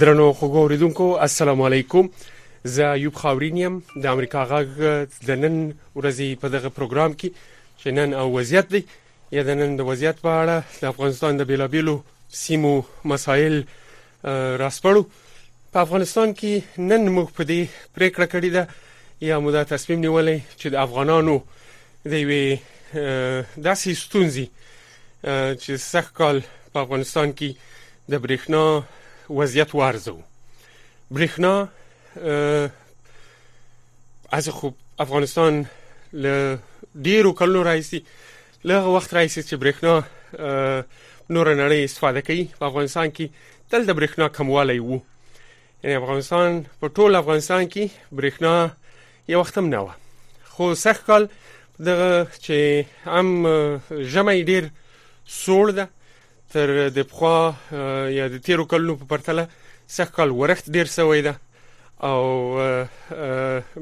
درنو خوګو اوریدونکو السلام علیکم زه ایوب خاورین یم د امریکا غږ د نن ورځې په دغه پروګرام کې چې نن او وضعیت دی یا د نن د وضعیت په اړه د افغانستان د بیلابیلو سیمو مسایل راسپړو په افغانستان کې نن موږ په دې پریکړه کړې ده یا موږ دا تصمیم نیولې چې د افغانانو د وی داسې ستونزې چې سږ کال په افغانستان کې د برېښنا وضعیت وارزو برېښنا از خوب افغانستان له ډیرو کلونو راځي له وخت راځي چې برېښنا نور نړۍ استفاده کوي په افغانستان کې تل د برېښنا کموالی وو یعنی افغانستان په ټول افغانستان کې برېښنا یو وخت هم نه و خو سخت کال دغه چې هم ژمې ډیر سوړ ده تر د پخوا یا د تیرو کلونو په پرتله سږ کال ورښت ډیر سوی ده او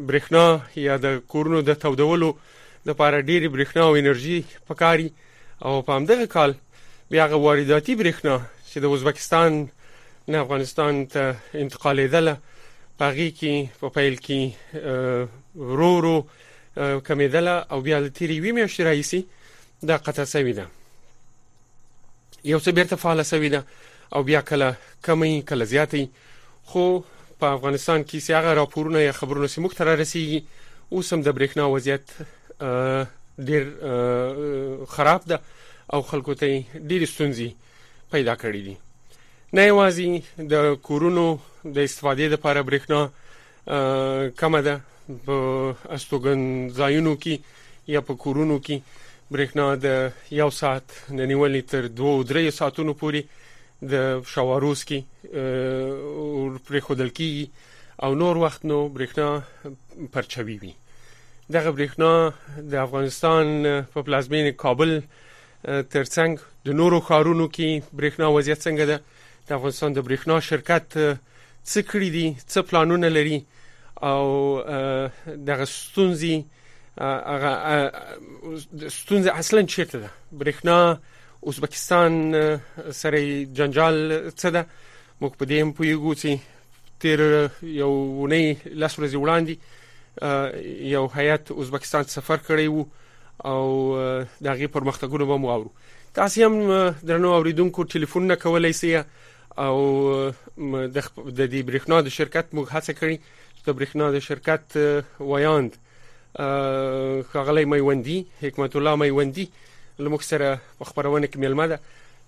برېښنا یا د کورونو د تودولو لپاره ډېری برېښنا او انرژي پکاري او په همدغه کال بیا غو وارداتي برېښنا چې د ازبکستان نه افغانستان ته انتقالېدله پاغي کې په پیل کې ورو ورو کمیدله او بیا د تیری وی میاشتې راځي دا قطع شوې ده یو څه بیرته فعال شوې ده او بیا کله کمی کله زیاتې خو په افغانستان کې چې هغه راپورونه یا خبرونه چې موږ ته را رسیږي اوس هم د برېښنا وضعیت ډیر خراب ده او خلکو ته ډیر ستونزې پیدا کړې دي نه یوازې د کورونو د استفادې لپاره برېښنا کمه ده په استوګن ځایونو کې یا په کورونو کې برېښنا د یو ساعت ننیولې تر 2-3 ساعتونو پورې د شواروز کې پر خودل کې او نور وخت نو برېښنا پرچوي وي دغه برېښنا د افغانستان په پلازمینه کابل ترڅنګ د نورو خارونو کې برېښنا وضعیت څنګه ده د افغانستان د برېښنا شرکت څه کړی دي څه پلانونه لري او دغه ستونزي هغه ستونزه اصلا چیرته ده برېښنا ازبکستان سره جنجال څه ده موږ په دې هم پویګو چې تیر یو ونی لس ورځې وړاندې یو هیئت ازبکستان سفر کړی وو او دغه پرمختګونه به مو اورو تاسو هم درنو اوریدونکو ټلیفون نه کولای شئ او د د دې برښنا د شرکت موږ هڅه کړې چې د برښنا د شرکت ویاند خغلې میوندی حکمت الله میوندی لمخ سره په خبرونه کې ملما ده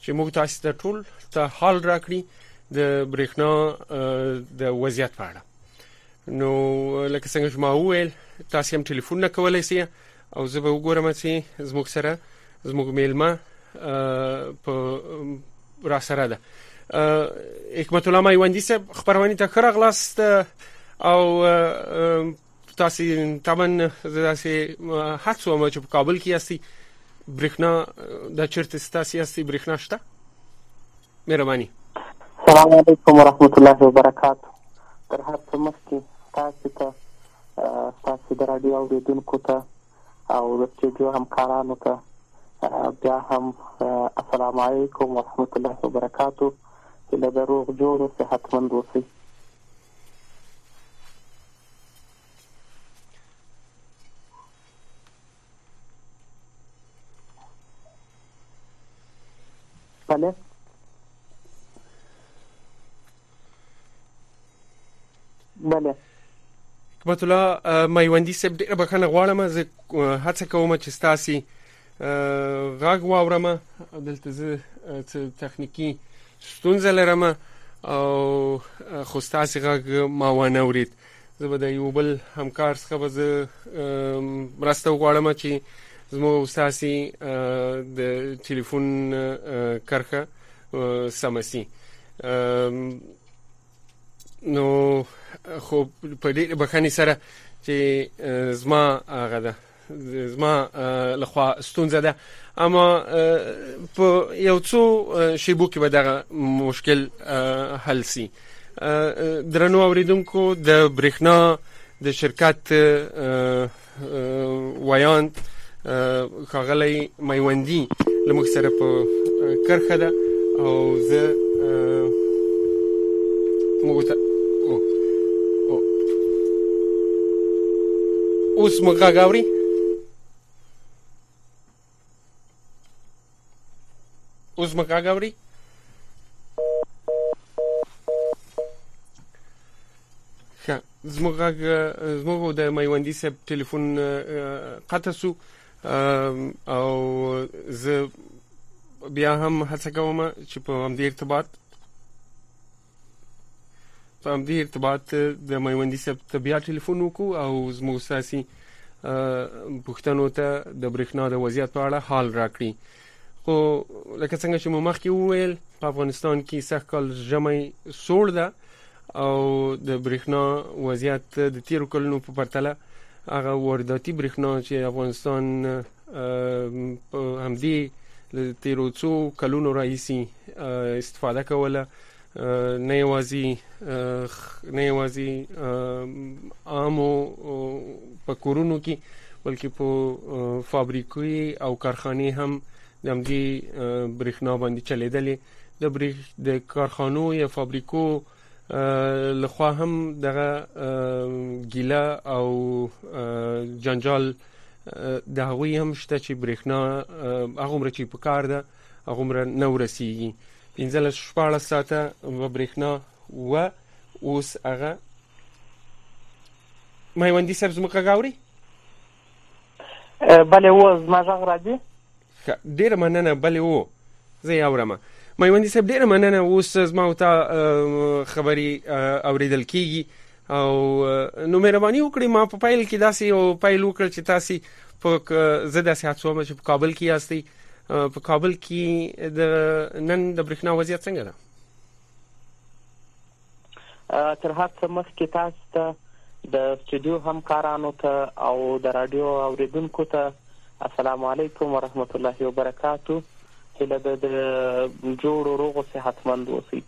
چې موږ تاسو ته ټول ته حال راکړي د برښنا د وضعیت په اړه نو لکه څنګه چې ما وویل تاسو هم ټلیفون نه کولای شئ او زه به وګورم چې زموږ سره زموږ میلمه په را سره ده حکمت الله مایوندی صاحب خبرونه ته خره غلاست او تاسو تمن زاسي هڅه ومه چې په کابل کې یاستي برښنا د چرته ستاسو یاستي برښنا شته مهرباني سلام علیکم ورحمت الله وبرکاتو تر هر څه مخکې تاسو ته تاسو د رادیو اوریدونکو ته او د سټډیو همکارانو ته بیا هم السلام علیکم ورحمت الله وبرکاتو چې له دروغ جوړ او صحتمند اوسئ Hello? بله حکمت الله میوندی صاحب ډیره بخنه غواړم زه هڅه کوم چې تاسو غږ واورم دلته زه څه تخنیکی ستونزه لرم او خو تاسو غږ ما ونه ورید زه به د یو بل همکار څخه به زه مرسته وغواړم چې زموږ استاسي د ټلیفون کرخه سمسي نو خو په دې بخښنې سره چې زما هغه ده زما لخوا ستونزه ده اما په یو څو شیبو کې به دغه مشکل حل سي درنو اوریدونکو د برېښنا د شرکت ویاند خاغلی میوندي له موږ سره په کرښه ده او زه موږ ته اوس موږ غږ اوري اوس موږ غږ اوري ښه زموږ غږ زموږ د میوندي صاحب ټلیفون قطع سو او زه بیا هم هڅه کوم چې په همدې ارتباط په همدې ارتباط د میوندي صاحب ته بیا ټلیفون وکړو او زموږ ساسي پښتنو ته د برښنا د وضعیت په اړه حال راکړي خو لکه څنګه چې مو مخکې وویل په افغانستان کې سږکال ژمی سوړ ده او د برېښنا وضعیت د تیرو کلونو په پرتله هغه وارداتي برېښنا چې افغانستان په همدې له تیرو څو کلونو راهیسي استفاده کوله نه یوازي نه یوازي عامو په کورونو کې بلکې په فابریکې او کارخانه هم د همدې برېښنا باندې چلیدلې د برېښ د کارخانو یا فابریکو لخوا هم دغه ګیله او جنجال د هغوی هم شته چې برېښنا هغه مرچی په کار ده هغومره نه ورسیږي پنځلس شپاړس ساعته به برېښنا وه اوس هغه میوندي صاحب زموږ غږ اوري بله و زما غږ راځي ډېره مننه بله و زه یې اورم میوندي صاحب ډېره مننه اوس زما او تا خبرې اورېدل کېږي او نو مهرباني وکړئ ما په پایل کې داسې یو پایل وکړ چې تاسو په زه داسې هڅوم چې په کابل کې یاستئ په کابل کې د نن د برښنا وضعیت څنګه ده تر هر څه مخکې تاسو ته د استودیو همکارانو ته او د رادیو اوریدونکو ته السلام علیکم ورحمت الله وبرکاتو هله د جوړو روغو صحتمند اوسئ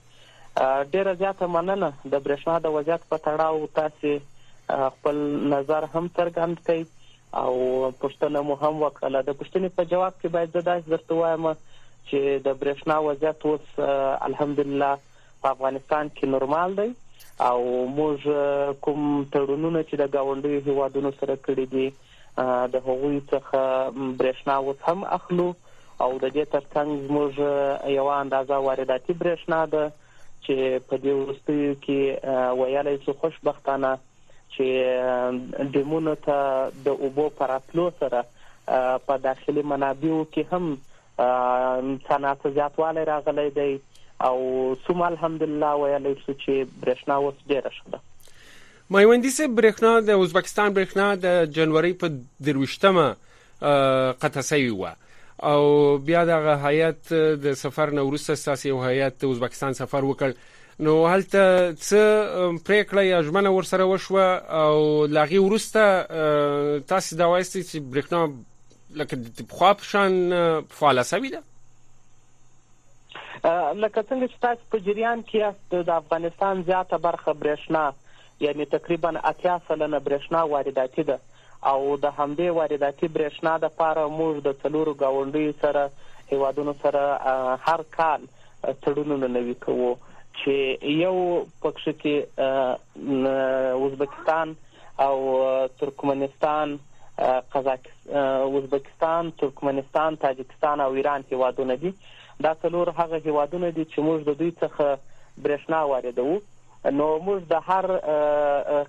ډېره زیاته مننه، د برېښنا د وضعیت په تړاو تاسې خپل نظر هم څرګند کړئ او پوښتنه مو هم وکړله. د پوښتنې په جواب کې باید زه داسې درته ووایم چې د برېښنا وضعیت اوس الحمدلله په افغانستان کې نورمال دی او موږ کوم تړونونه چې د ګاونډیو هېوادونو سره کړي دي، د هغوی څخه برېښنا اوس هم اخلو او د دې ترڅنګ زموږ یوه اندازه وارداتي برېښنا ده چې په دې وروستیو کې ویلی شو خوشبختانه چې ډیمونو ته د اوبو په راتلو سره په داخلي منابعو کې هم څنا څه زیاتوالی راغلی دی او څومره الحمدلله ویلی شو چې برېښنا اوس ډېره ښه ده. میوندی صاحب برېښنا د ازبکستان برېښنا د جنوري په درویشتمه قطع شوې وه او بیا دغه هیئت د سفر نه وروسته ستاسو یو هیئت د ازبکستان سفر وکړ نو هلته څه پریکړه یا ژمنه ورسره وشوه او لاغي ورسته تاسو دا وایستي چې برېښنا لکه د پخوا په شان فعاله شوې ده لکه څنګه چې تاسو په جریان کې یاست د افغانستان زیاته برخه برېښنا یعنی تقریبا اتیا سلنه برېښنا وارداتي ده او د همدې وارداتي برېښنا لپاره موږ د څلورو ګاونډیو سره هیوادونو سره هر کال تړونونه نوي کوو چې یو پکښې کې ازبکستان او ترکمنستان، قزاقستان، ازبکستان، ترکمنستان، تاجکستان او ایران هېوادونه دي. دا څلور هغه هېوادونه دي چې موږ د دوی څخه برېښنا واردوو، نو موږ د هر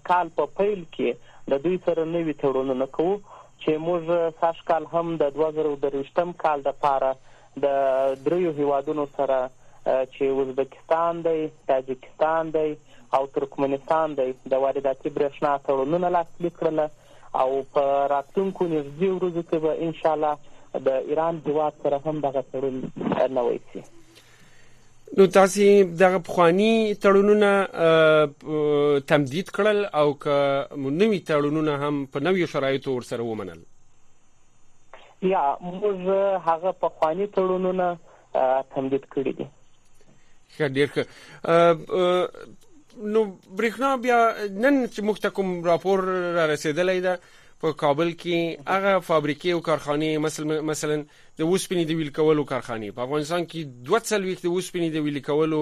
کال په پیل کې د دوی سره نوي تړونونه کوو چې موږ سږ کال هم د دوه زره او درویشتم کال لپاره د دريو هېوادونو سره چې ازبکستان دی، تاجکستان دی او ترکمنستان دی د وارداتي برېښنا تړونونه لاسلیک کړل او په راتلونکو نږدې ورځو کې به ان شاءالله د ایران هېواد سره هم دغه تړون نوی شي. نو تاسو دغه پخوانی تړونونه تمدید کړل او که نوی تړونونه هم په نویو شرایطو ورسره ومنل؟ یا موږ هغه پخواني تړونونه تمدید کړي دي ښه ډیر ښه نو برېښنا بیا نن چې موږ ته کوم راپور را رسېدلی ده په کابل کې هغه فابریکې او کارخانې مثلا د وسپنې د ویل کولو کارخانې په افغانستان کې دوه څلوېښت د وسپنې د ویل کولو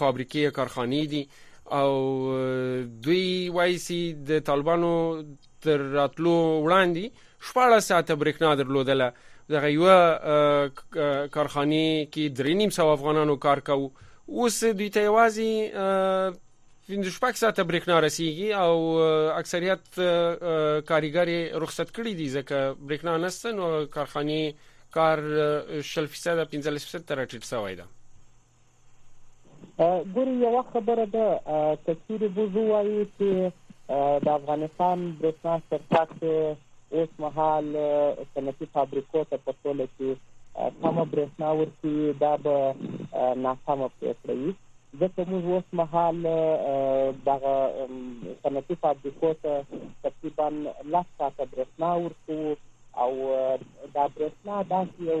فابریکې یا کارخانې دي او دوی وایي چې د طالبانو تر راتلو وړاندې 14 ساعته برېښنا درلودله دغه یو کارخانه کې درې نیم سو افغانانو کار کاوه اوس دوی ته یوازې پنځه شپږ ساعته برېښنا رسیږي او اکثریت کاریګر رخصت کړي دي ځکه برېښنا نشته نو کارخانه کار شل فیصد 15 فیصد تر ټیټ شوی دی ګوري یوه خبره ده که چیرې موږ ووایو چې د افغانستان برېښنا شرکت اوس مهال صنعتي فابریکو ته په ټوله کې کمه برېښنا ورکوي دا به ناسمه پرېکړه وي ځکه موږ اوس مهال دغه صنعتي فابریکو ته تقریبا لس ساعته برېښنا ورکوو او دا برېښنا داسې یو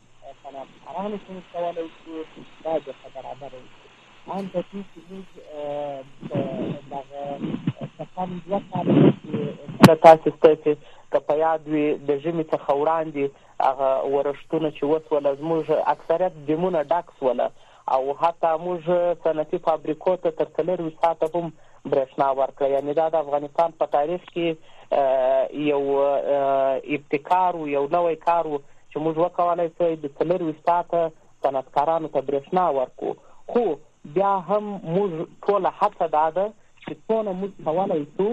ایا صنعتکارانو څنګه کولای شي دا جرخه برابره وکړي ان په دې کې موږ په دغه تقام دوه کاله کې تاسو ستاسو که په یاد وي د ژمي څخه وړاندې هغه ورښتونه چې وسوله زموږ اکثریت ډیمونه ډک سوله او حتی موږ صنعتي فابریکو ته تر څلرویشت ساعته هم برېښنا ورکړه، یعنې دا د افغانستان په تاریخ کې یو ابتکار و، یو نوی کار و چې موږ وکولای شوای د څلرویشت ساعته صنعتکارانو ته برېښنا ورکړو، خو بیا هم موږ ټوله هڅه دا ده چې څونه موږ کولای شو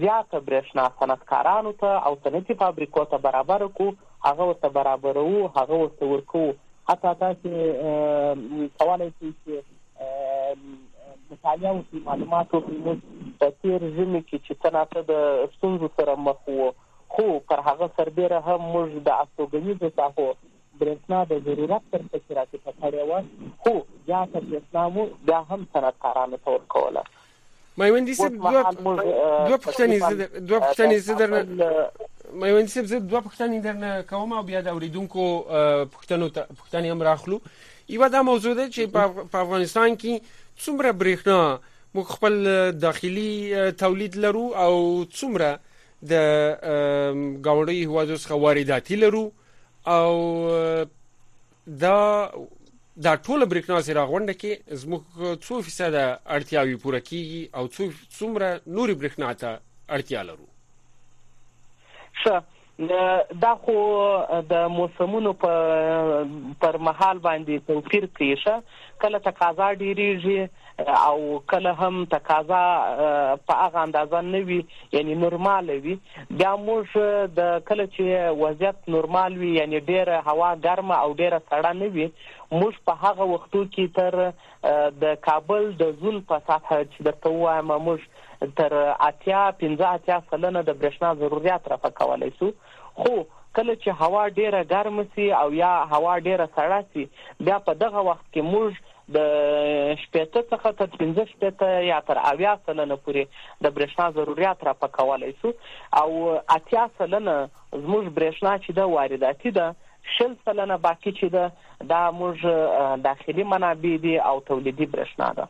زیاته برېښنا صنعتکارانو ته او صنعتي فابریکو ته برابره کړو، هغه ورته برابروو، هغه ورته ورکوو. حتی تاسې کولای شئ چې مطالعه وکړئ، معلومات وکړئ، موږ په تېر ژمي کې چې څه ناڅه د ستونزو سره مخ وو، خو پر هغه سربېره هم موږ د استوګنیزو ساحو برېښنا د ضرورت تر کچې راټیټه کړې وه، خو زیاته برېښنا مو بیا هم صنعتکارانو ته ورکوله. میوندي صاحب دوه دوه پوښتنې زه دوه پوښتنې زه درنه میوندي صاحب زه دوه پوښتنې درنه کوم او بیا د اوریدونکو پوښتنو ته پوښتنې هم راخلو یو دا موضوع ده چې په افغانستان کې څومره برېښنا موږ خپل داخلي تولید لرو او څومره د گاونډي هوادو څخه وارداتي لرو او دا دا ټول بریکنا سره غونډه کې زموږ څو فیصد اړتیاوي پوره کیږي او څو څومره نوري بریکنا ته اړتیا لرو ښه دا خو د موسمونو په پر مهال باندې توپیر کوي ښه کله تقاضا ډېرېږي او کله هم تقاضا په هغه اندازه نه وي، یعنې نورماله وي. بیا موږ د کله چې وضعیت نورمال وي، یعنې ډېره هوا ګرمه او ډېره سړه نه وي، موږ په هغه وختو کې تر د کابل د زون په سطحه چې درته ووایم، موږ تر اتیا، پنځه اتیا سلنه د برېښنا ضروریات رفع کولای شو. خو کله چې هوا ډېره ګرمه شي او یا هوا ډېره سړه شي، بیا په دغه وخت کې موږ د شپېته څخه تر پنځه شپېته یا تر اویا سلنه پورې د برېښنا ضروریات را په کولی شو او اتیا سلنه زموږ برېښنا چې ده وارداتي ده، شل سلنه باقي چې ده دا موږ داخلي منابع دي او تولیدي برېښنا ده.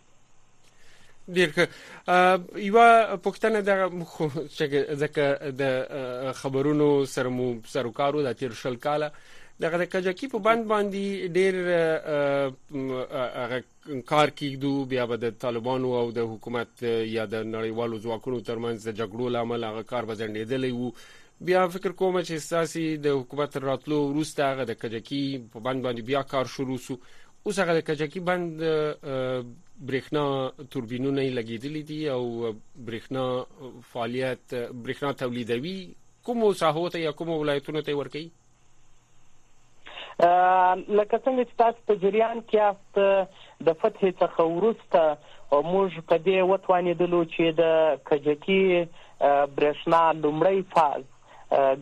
ډیر ښه یو پښتنه د مخو ځکه د خبرونو سره مو سروکارو د تیر شل کاله دغه د کجکی په بند باندې ډیر هغه کار کیږدو بیا به د طالبانو او د حکومت یا د نړیوالو ځواکونو ترمنځ د جګړو لامل هغه کار به ځنډېدلی وو بیا فکر کوم چې ساسي د حکومت راتلو وروسته هغه د کجکی په بند باندې بیا کار شروع شو اوس هغه د کجکی بند برېښنا توربینونه لګیدلې دي او برېښنا فعالیت برېښنا تولیدوي کوم ساحو ته یا کوم ولایتونو ته ورکړي لکه څنګه چې تاسو په جریان کې یاست د فتح څخه وروسته موږ په دې وتوانېدلو چې د کجکي برېښنا لومړی فاز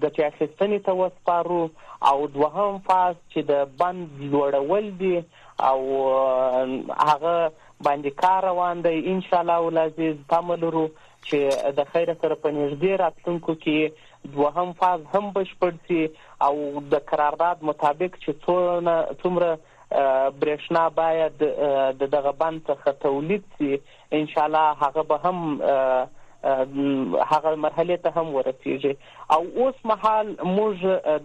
ګټې اخیستنې ته وسپارو او دوهم فاز چې د بند لوړول دي او هغه باندې کار روان دی ان شاء الله العزیز تمه لرو چې د خیره سره په نږدې راتلونکو کې دوهم فاز هم بشپړ شي او د قرارداد مطابق چې څومره برېښنا باید د دغه بند څخه تولید شي، ان شاء الله هغه به هم هغه مرحلې ته هم ورسېږي او اوس مهال موږ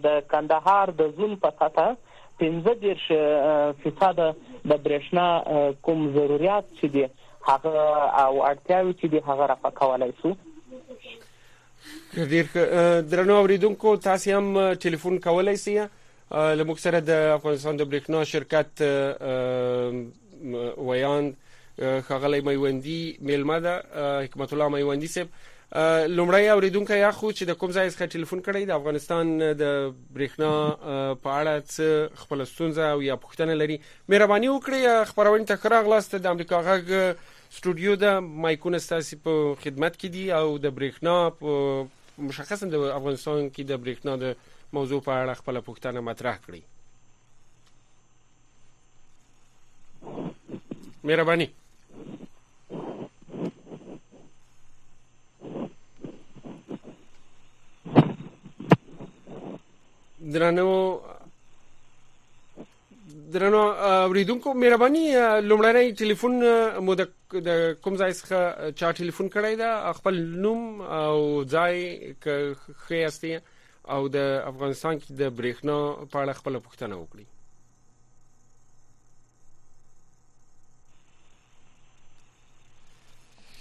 د کندهار د زون په سطحه پنځه دېرش فیصده د برېښنا کوم ضروریات چې دي هغه او اړتیاوې چې دي هغه رفع کولای شو. ډېر ښه درنو اورېدونکو تاسې هم ټیلیفون کولای شئ له موږ سره د افغانستان د برېښنا شرکت ویاند ښاغلی میوندي میلمه ده حکمت الله میوندي صاحب لومړی اوریدونکی یا خو چې د کوم ځای څخه ټلیفون کړی د افغانستان د برېښنا په اړه څه خپل ستونزه او یا پوښتنه لري مهرباني وکړئ خبرونه ته خره غلاست د امریکا غږ سټوډیو ده مایکونه ستاسو په خدمت کې دي او د برېښنا په مشخصا د افغانستان کې د برېښنا د موضوع په اړه خپل پوښتنه مطرح کړئ مهرباني درنو درنو اوریدونکو مهرباني لومړنی ټلیفون مو د کوم ځای څخه چا ټلیفون کړی دا خپل نوم او ځای که خې استي او د افغانستان کې د برېښنا په اړه خپل پوښتنه وکړي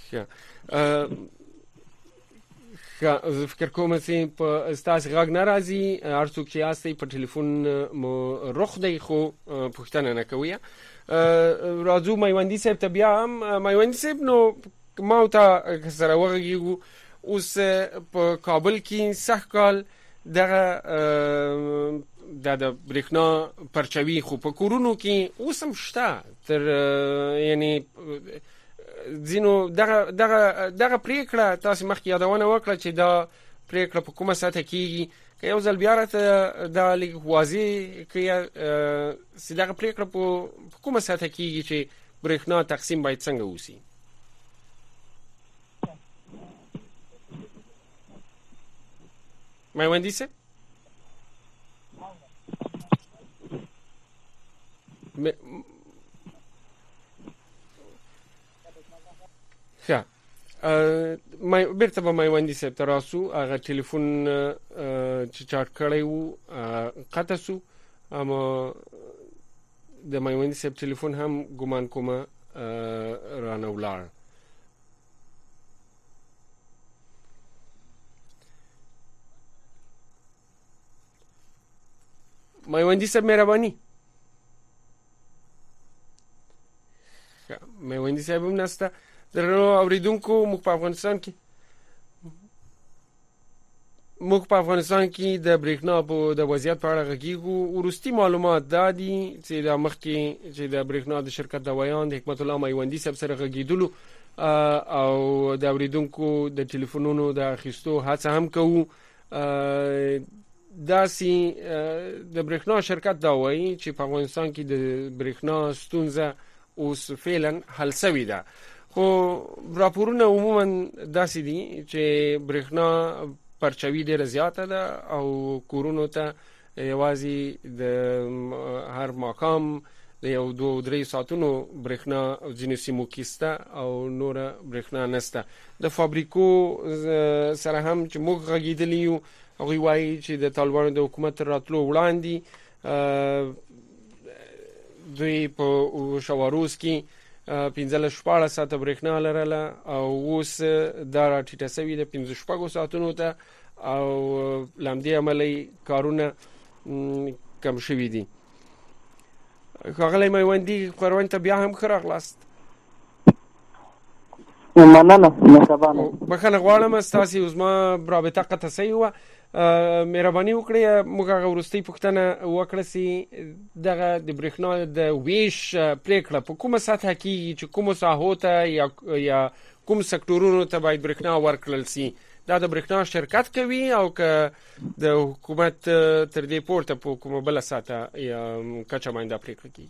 ښه ښه زه فکر کوم چې په ستاسو غږ ناراضي ارڅوک چې یاستئ په ټلیفون مو رخ دی خو پښتنه نه کوي راځو مېوندی صاحب ته بیا هم مېوندی صاحب نو ما ته سره وغږیږو اوس په کابل کې سخت کال دغه دا د برېښنا پرچوي خو په کورونو کې اوس هم شته تر یعنی ځینو دغه دغه دغه پریکړه تاسو مخکې یادونه وکړه چې دا پریکړه په کومه ساته کیږي که یو ځل بیا راته دا لیک واضح کې چې دغه پریکړه په کومه ساته کیږي چې برېښنا تقسیم باید څنګه وسی My Wendyse. Me... ښه ما بیرته به ما وندي صاحب تراسو هغه ټلیفون چې چارټ کړی وو قطع سو اما د ما وندي صاحب ټلیفون هم ګومان کومه رانه ولاړ میوندی صاحب مهرباني میوندی صاحب هم نسته درنو اوریدونکو موږ په افغانستان کې موږ په افغانستان کې د برېښنا په د وضعیت په اړه غږیږو ورستي معلومات دا دي چې د مخکې چې د برېښنا د شرکت د ویاند حکمت الله میوندي صاحب سره غږیدلو او د اوریدونکو د ټلیفونونو د اخیستو هڅه هم کوو داسې د برېښنا شرکت دا وایي چې په افغانستان کې د برېښنا ستونزه اوس فعلا حل سوي ده خو راپورونه عموما داسې دي چې برېښنا پرچوي ډېره زیاته ده او کورونو ته یوازې د هر ماقام د یو دوه درې ساعتونو برېښنا ځینو سیمو کې سته او نوره برېښنا نسته د فابریکو سره هم چې موږ غږېدلی یو هغوی وایي چې د طالبانو د حکومت راتلو وړاندې دوی په شواروز کې 15 شپاړه ساعت برېښنا لرله او اوس دا راټیټه سوي د 15 شپږو ساعتونو ته او لامدې عملی کارونه کم شوي دي ښاغلی میوندي خپرونې ته بیا هم ښه راغلاست مننه مهربانه بخښنه غواړم ستاسو زما رابطه قطع سوي وه مهرباني وکړئ موږ هغه ورستۍ پوښتنه وکړه سي دغه د برښنا د ویش پریکړه په کومه سطح کې چې کوم ساحو ته یا یا کوم سکتورونو ته باید برښنا ورکړل سي دا د برښنا شرکت کوي او که د حکومت تر دې پورته په کومه بل ساته کچه باندې دا پریکړه کوي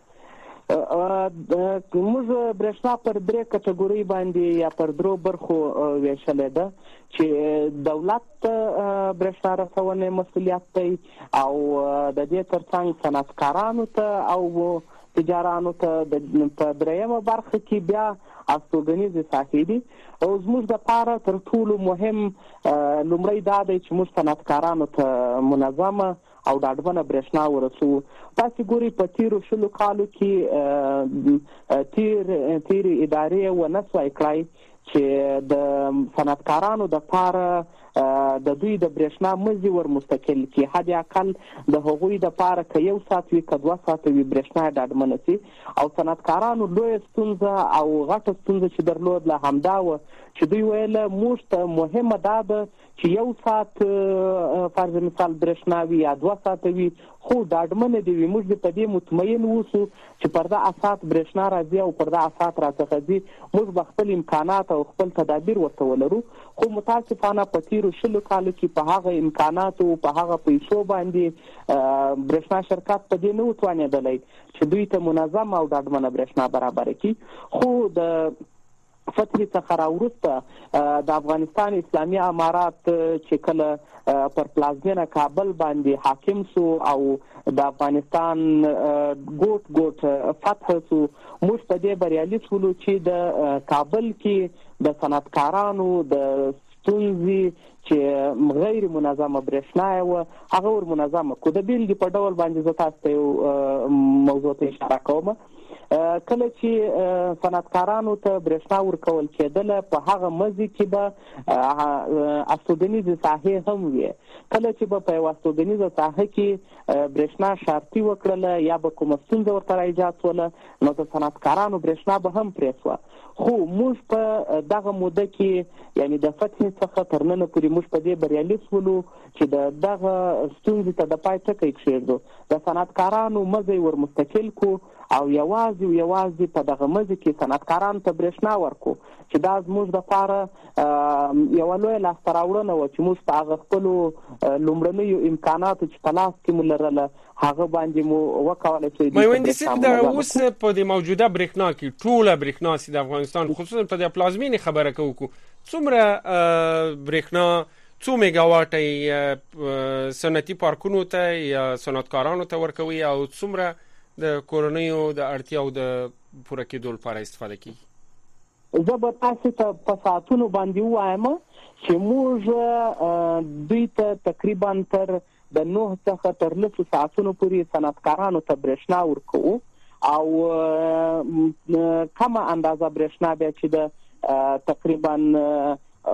موږ برېښنا پر درې کټګورۍ باندې یا پر درو برخو ویشلې ده چې دولت ته برېښنا رسونه مسولیت دی او د دې ترڅنګ صنعتکارانو ته او تجارانو ته په درېیمه برخه کې بیا استوګنیزې ساحې دي او زموږ د پاره تر ټولو مهم لومړی دا دی چې موږ صنعتکارانو ته منظمه او ډاډمنه برېښنا ورسوو. تاسې ګورئ په تېرو شلو کالو کې تېر تېرې ادارې ونه سوای کړای چې د صنعتکارانو د پاره د دوی د برېښنا مزي ور مستقل کړي، حد اقل د هغوی د پاره که یو ساعت وي که دوه ساعته وي برېښنا یې ډاډمنه شي او صنعتکارانو لویه ستونزه او غټه ستونزه چې درلود له همدا وه چې دوی ویل موږ ته مهمه دا ده چې یو ساعت فرض مثال برښنا وي یا دوه ساعته وي خو ډاډمنه دې وي موږ دې په دې مطمئن اوسو چې پر دا اساس برښنا راځي او پر دا اساس راڅخه ځي موږ به خپل امکانات او خپل تدابیر ورته ولرو خو متاسفانه په تیرو شلو کالو کې په هغه امکاناتو په هغه پیسو باندې برښنا شرکت په دې نه وتوانېدلی چې دوی ته منظم او ډاډمنه برښنا برابره کړي خو د فتحې څخه راوروسته د افغانستان اسلامي امارات چې کله پر پلازمینه کابل باندې حاکم سو او د افغانستان ګوټ ګوټ فتح سو موږ په دې بریالي شولو چې د کابل کې د صنعتکارانو د ستونزې چې غیر منظمه برېښنا یې وه هغه ور منظمه کړو د بېلګې په ډول باندې زه تاسو ته یو موضوع ته اشاره کوم کله چې صنعتکارانو ته برېښنا ورکول کېدله په هغه مزي کې به استوګنیزې ساحې هم وي کله چې به په یوه استوګنیزه ساحه کې برېښنا شارتي وکړله یا به کومه ستونزه ورته را ایجاد سوله نو د صنعتکارانو برېښنا به هم پرې سوه خو موږ په دغه موده کې یعنی د فتح څخه تر نن پورې موږ په دې بریالي شولو چې د دغه ستونزې ته د پای ټکی کښېږدو د صنعتکارانو مزی ور مستقل کو او یوازې او یوازې په دغه مزی کې صنعتکارانو ته برېښنا ورکو چې دا زموږ لپاره یوه لویه لاسته راوړنه وه چې موږ په هغه خپلو لومړنیو امکاناتو چې په لاس کې مو لرله هغه باندې مو وکولای شي میوندي صاحب دا اوس په دې موجوده برېښنا کې ټوله برېښنا چې د افغانستان خصوصا په دې پلازمینې خبره کوو څومره برېښنا څو میگاواټه صنعتي پارکونو ته یا صنعتکارانو ته ورکوي او څومره د کورنیو د اړتیاو د پوره کېدو لپاره استفاده کیږي زه به تاسو ته په ساعتونو باندې ووایم چې موږ دوی ته تقریبا تر د نوه څخه تر لسو ساعتونو پورې صنعتکارانو ته برېښنا ورکوو او کمه اندازه برېښنا بیا چې د تقریبا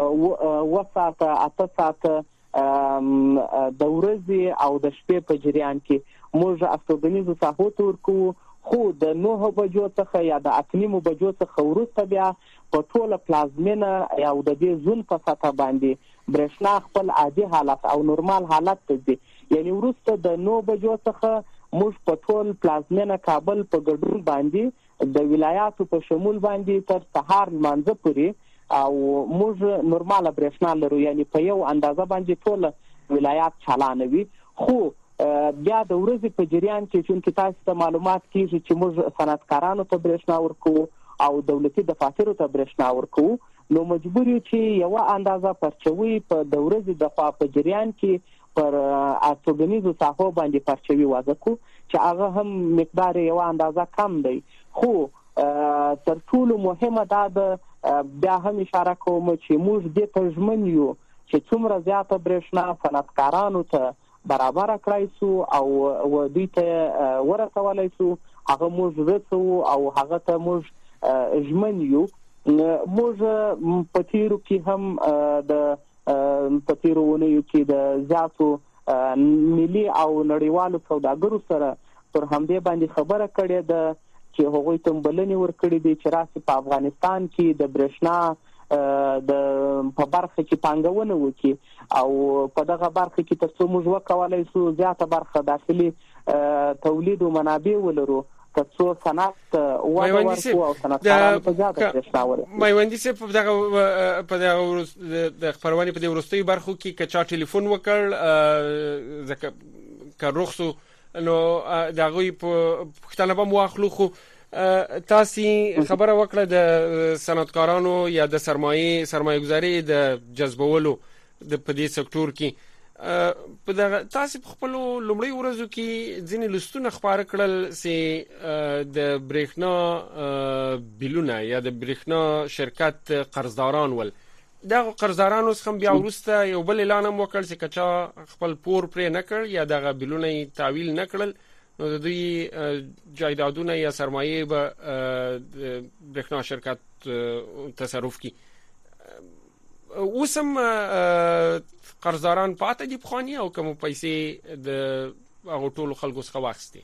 اوه ساعته اته ساعته د ورځې او د شپې په جریان کې موږ استوګنیزو ساحو ته ورکوو خو د نهه بجو څخه یا د اته نیمو بجو څخه وروسته بیا په ټوله پلازمینه او د دې زون په سطح باندې برېښنا خپل عادي حالت او نورمال حالت ته ځي یعنی وروسته د نهه بجو څخه موږ په ټول پلازمینه کابل په ګډون باندې د ولایاتو په شمول باندې تر سهار لمانځه پورې او موږ نورماله برېښنا لرو یعنی په یو اندازه باندې ټول ولایات چالانه وي خو بیا د ورځې په جریان کې چونکې تاسو ته معلومات کیږي چې موږ صنعتکارانو ته برېښنا ورکوو او دولتي دفاترو ته برېښنا ورکوو نو مجبور یو چی یوه اندازه پرچوی په د ورځی د خوا په جریان کی پر استوګنیزو ساحو باندی پرچوی وضع کو چی هغه هم مقدار یې یوه اندازه کم دی خو تر ټولو مهمه دا ده بیا هم اشاره کوم چی موږ دې ته ژمن یو چی څومره زیاته بریښنا صنعتکارانو ته برابر کړای سو او و دوی ته ورسولای سو هغه موږ رسو او هغه ته موږ ژمن یو موږ په تیرو کې هم د په تیرو ونیو کې د زیاتو ملي او نړیوالو سوداګرو سره پر همدې باندې خبره کړې ده چې هغوی ته بلنې ورکړې دي چې راسي په افغانستان کې د برښنا د په برخه کې پانګونه وکړي او په دغه برخه کې تر څو موږ وکولای شو زیاته برخه داخلي تولید او منابع ولرو ترڅو صنعت وده ورکړي او صنعتکاران په زیاته برېښنا ولري میوندي صاحب په دغه په دغه ورځ د خبرونه په دې ورستۍ برخو کې کچا ټلیفون وکړ ځکه که رخصو نو دا غوي پښتنه به مو اخلو خو تاسو خبره وکړه د صنعتکارانو یا د سرمایي سرمایه گذاري د جذبولو د پدې سکتور کې په دغه تاسو په خپل لومړی ورځو کې ځینې لستونه خبر کړل چې د برېښنا بلونه یا د برېښنا شرکت قرضداران ول دغه قرضدارانو څخه بیا وروسته یو بل اعلان هم وکړ چې کچا خپل پور پرې نه کړ یا دغه بلونه یې تعویل نه کړل نو د دوی جایدادونه یا سرمایه به برښنا شرکت تصرف کی اوسم قرضداران پاتې دي بخانی او کوم پیسې د هغه ټولو خلکو څخه واخستي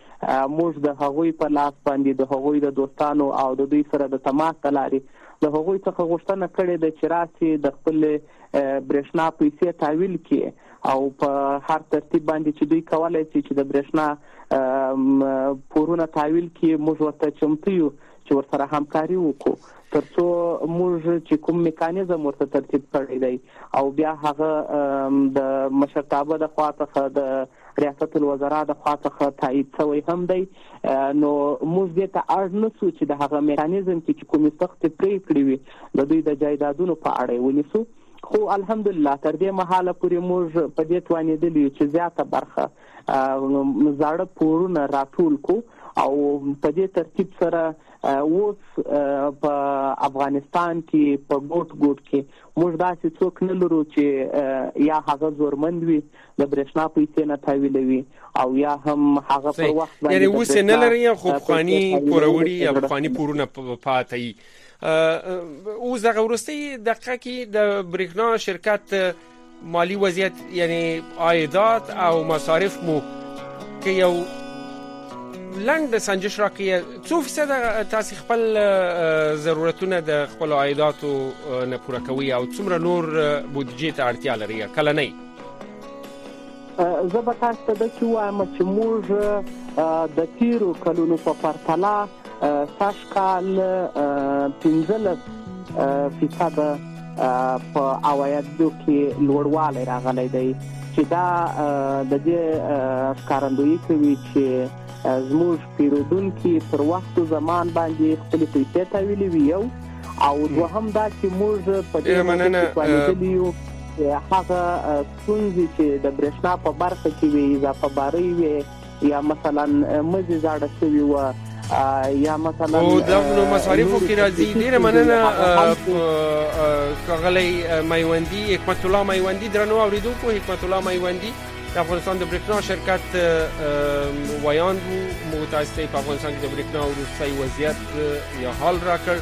موږ د هغوی په لاس باندې د هغوی د دوستانو او د دوی سره د تماس د لارې له هغوی څخه غوښتنه کړې ده چې راسي د خپل برېښنا پیسې تحویل کړي او په هر ترتیب باندې چې دوی کولای شي چې د برېښنا پورونه تحویل کړي موږ ورته چمتو یو چې ورسره همکاري وکړو ترڅو موږ چې کوم میکانیزم ورته ترتیب کړی دی او بیا هغه د مشرتابه د خوا څخه د ریاست الوزرا د خوا څخه تایید شوی هم دی نو موږ دې ته اړ نه شو چې د هغه میکانیزم کې چې کومې سختې پریکړې وي د دوی د جایدادونو په اړه یې ونیسو خو الحمدلله تر دې مهاله پورې موږ په دې توانېدلي یو چې زیاته برخه زاړه پورونه راټول کو او په دې ترتیب سره اوس په افغانستان کې په ګوټ ګوټ کې موږ داسې څوک نه لرو چې یا هغه زورمند وي د برېښنا پیسې نه تحویلوي او یا هم هغه پر وخت باندې یعنی اوس نه لري خو پخوانی پوروړي یا پخوانی پورونه پاتې وي اوس دغه ورستي دقیقه کې د برېښنا شرکت مالی وضعیت یعنی عایدات او مصارف مو که یو لنډ سنجش راکړي څو فیصد تاسو خپل ضرورتونه د خپل عایداتو نه پوره کوي او څومره نور بودجې ته اړتیا لري کله نه زه به تاسو ته داسې ووایم چې موږ د تیرو کلونو په پرتله سږ کال پنځلس فیصده په عوایدو کې لوړوالی راغلی دی چې دا د دې ښکارندوی کوي چې زموږ پیرودونکو پر وخت او زمان باندې خپل پیسې تاویلې وي او دوهم دا چې موږ په دې مننه هغه ستونزې چې د برېښنا په برخه کې وي اضافه بارۍ وي یا مثلا مزي زاړه شوي و یا مثلا او د نو مصارفو کې راځي ډیره مننه کغلی میوندی حکمت الله میوندی درنو اوریدونکو حکمت الله میوندی د افغانستان د برېښنا شرکت ویاند وو مو تاسو ته په افغانستان کې د برېښنا وروستی وضعیت یا حال راکړ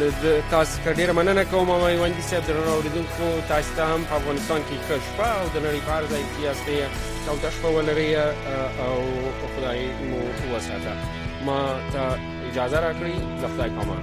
له تاسو څخه ډیره مننه کوم او وندي صاحب درنو اوریدونکو تاسو ته هم په افغانستان کې ښه شپه او د نړۍ په هر ځای کې یاستئ او د شپه ولرئ او خدای مو وساته ما ته اجازه راکړئ د خدای په امان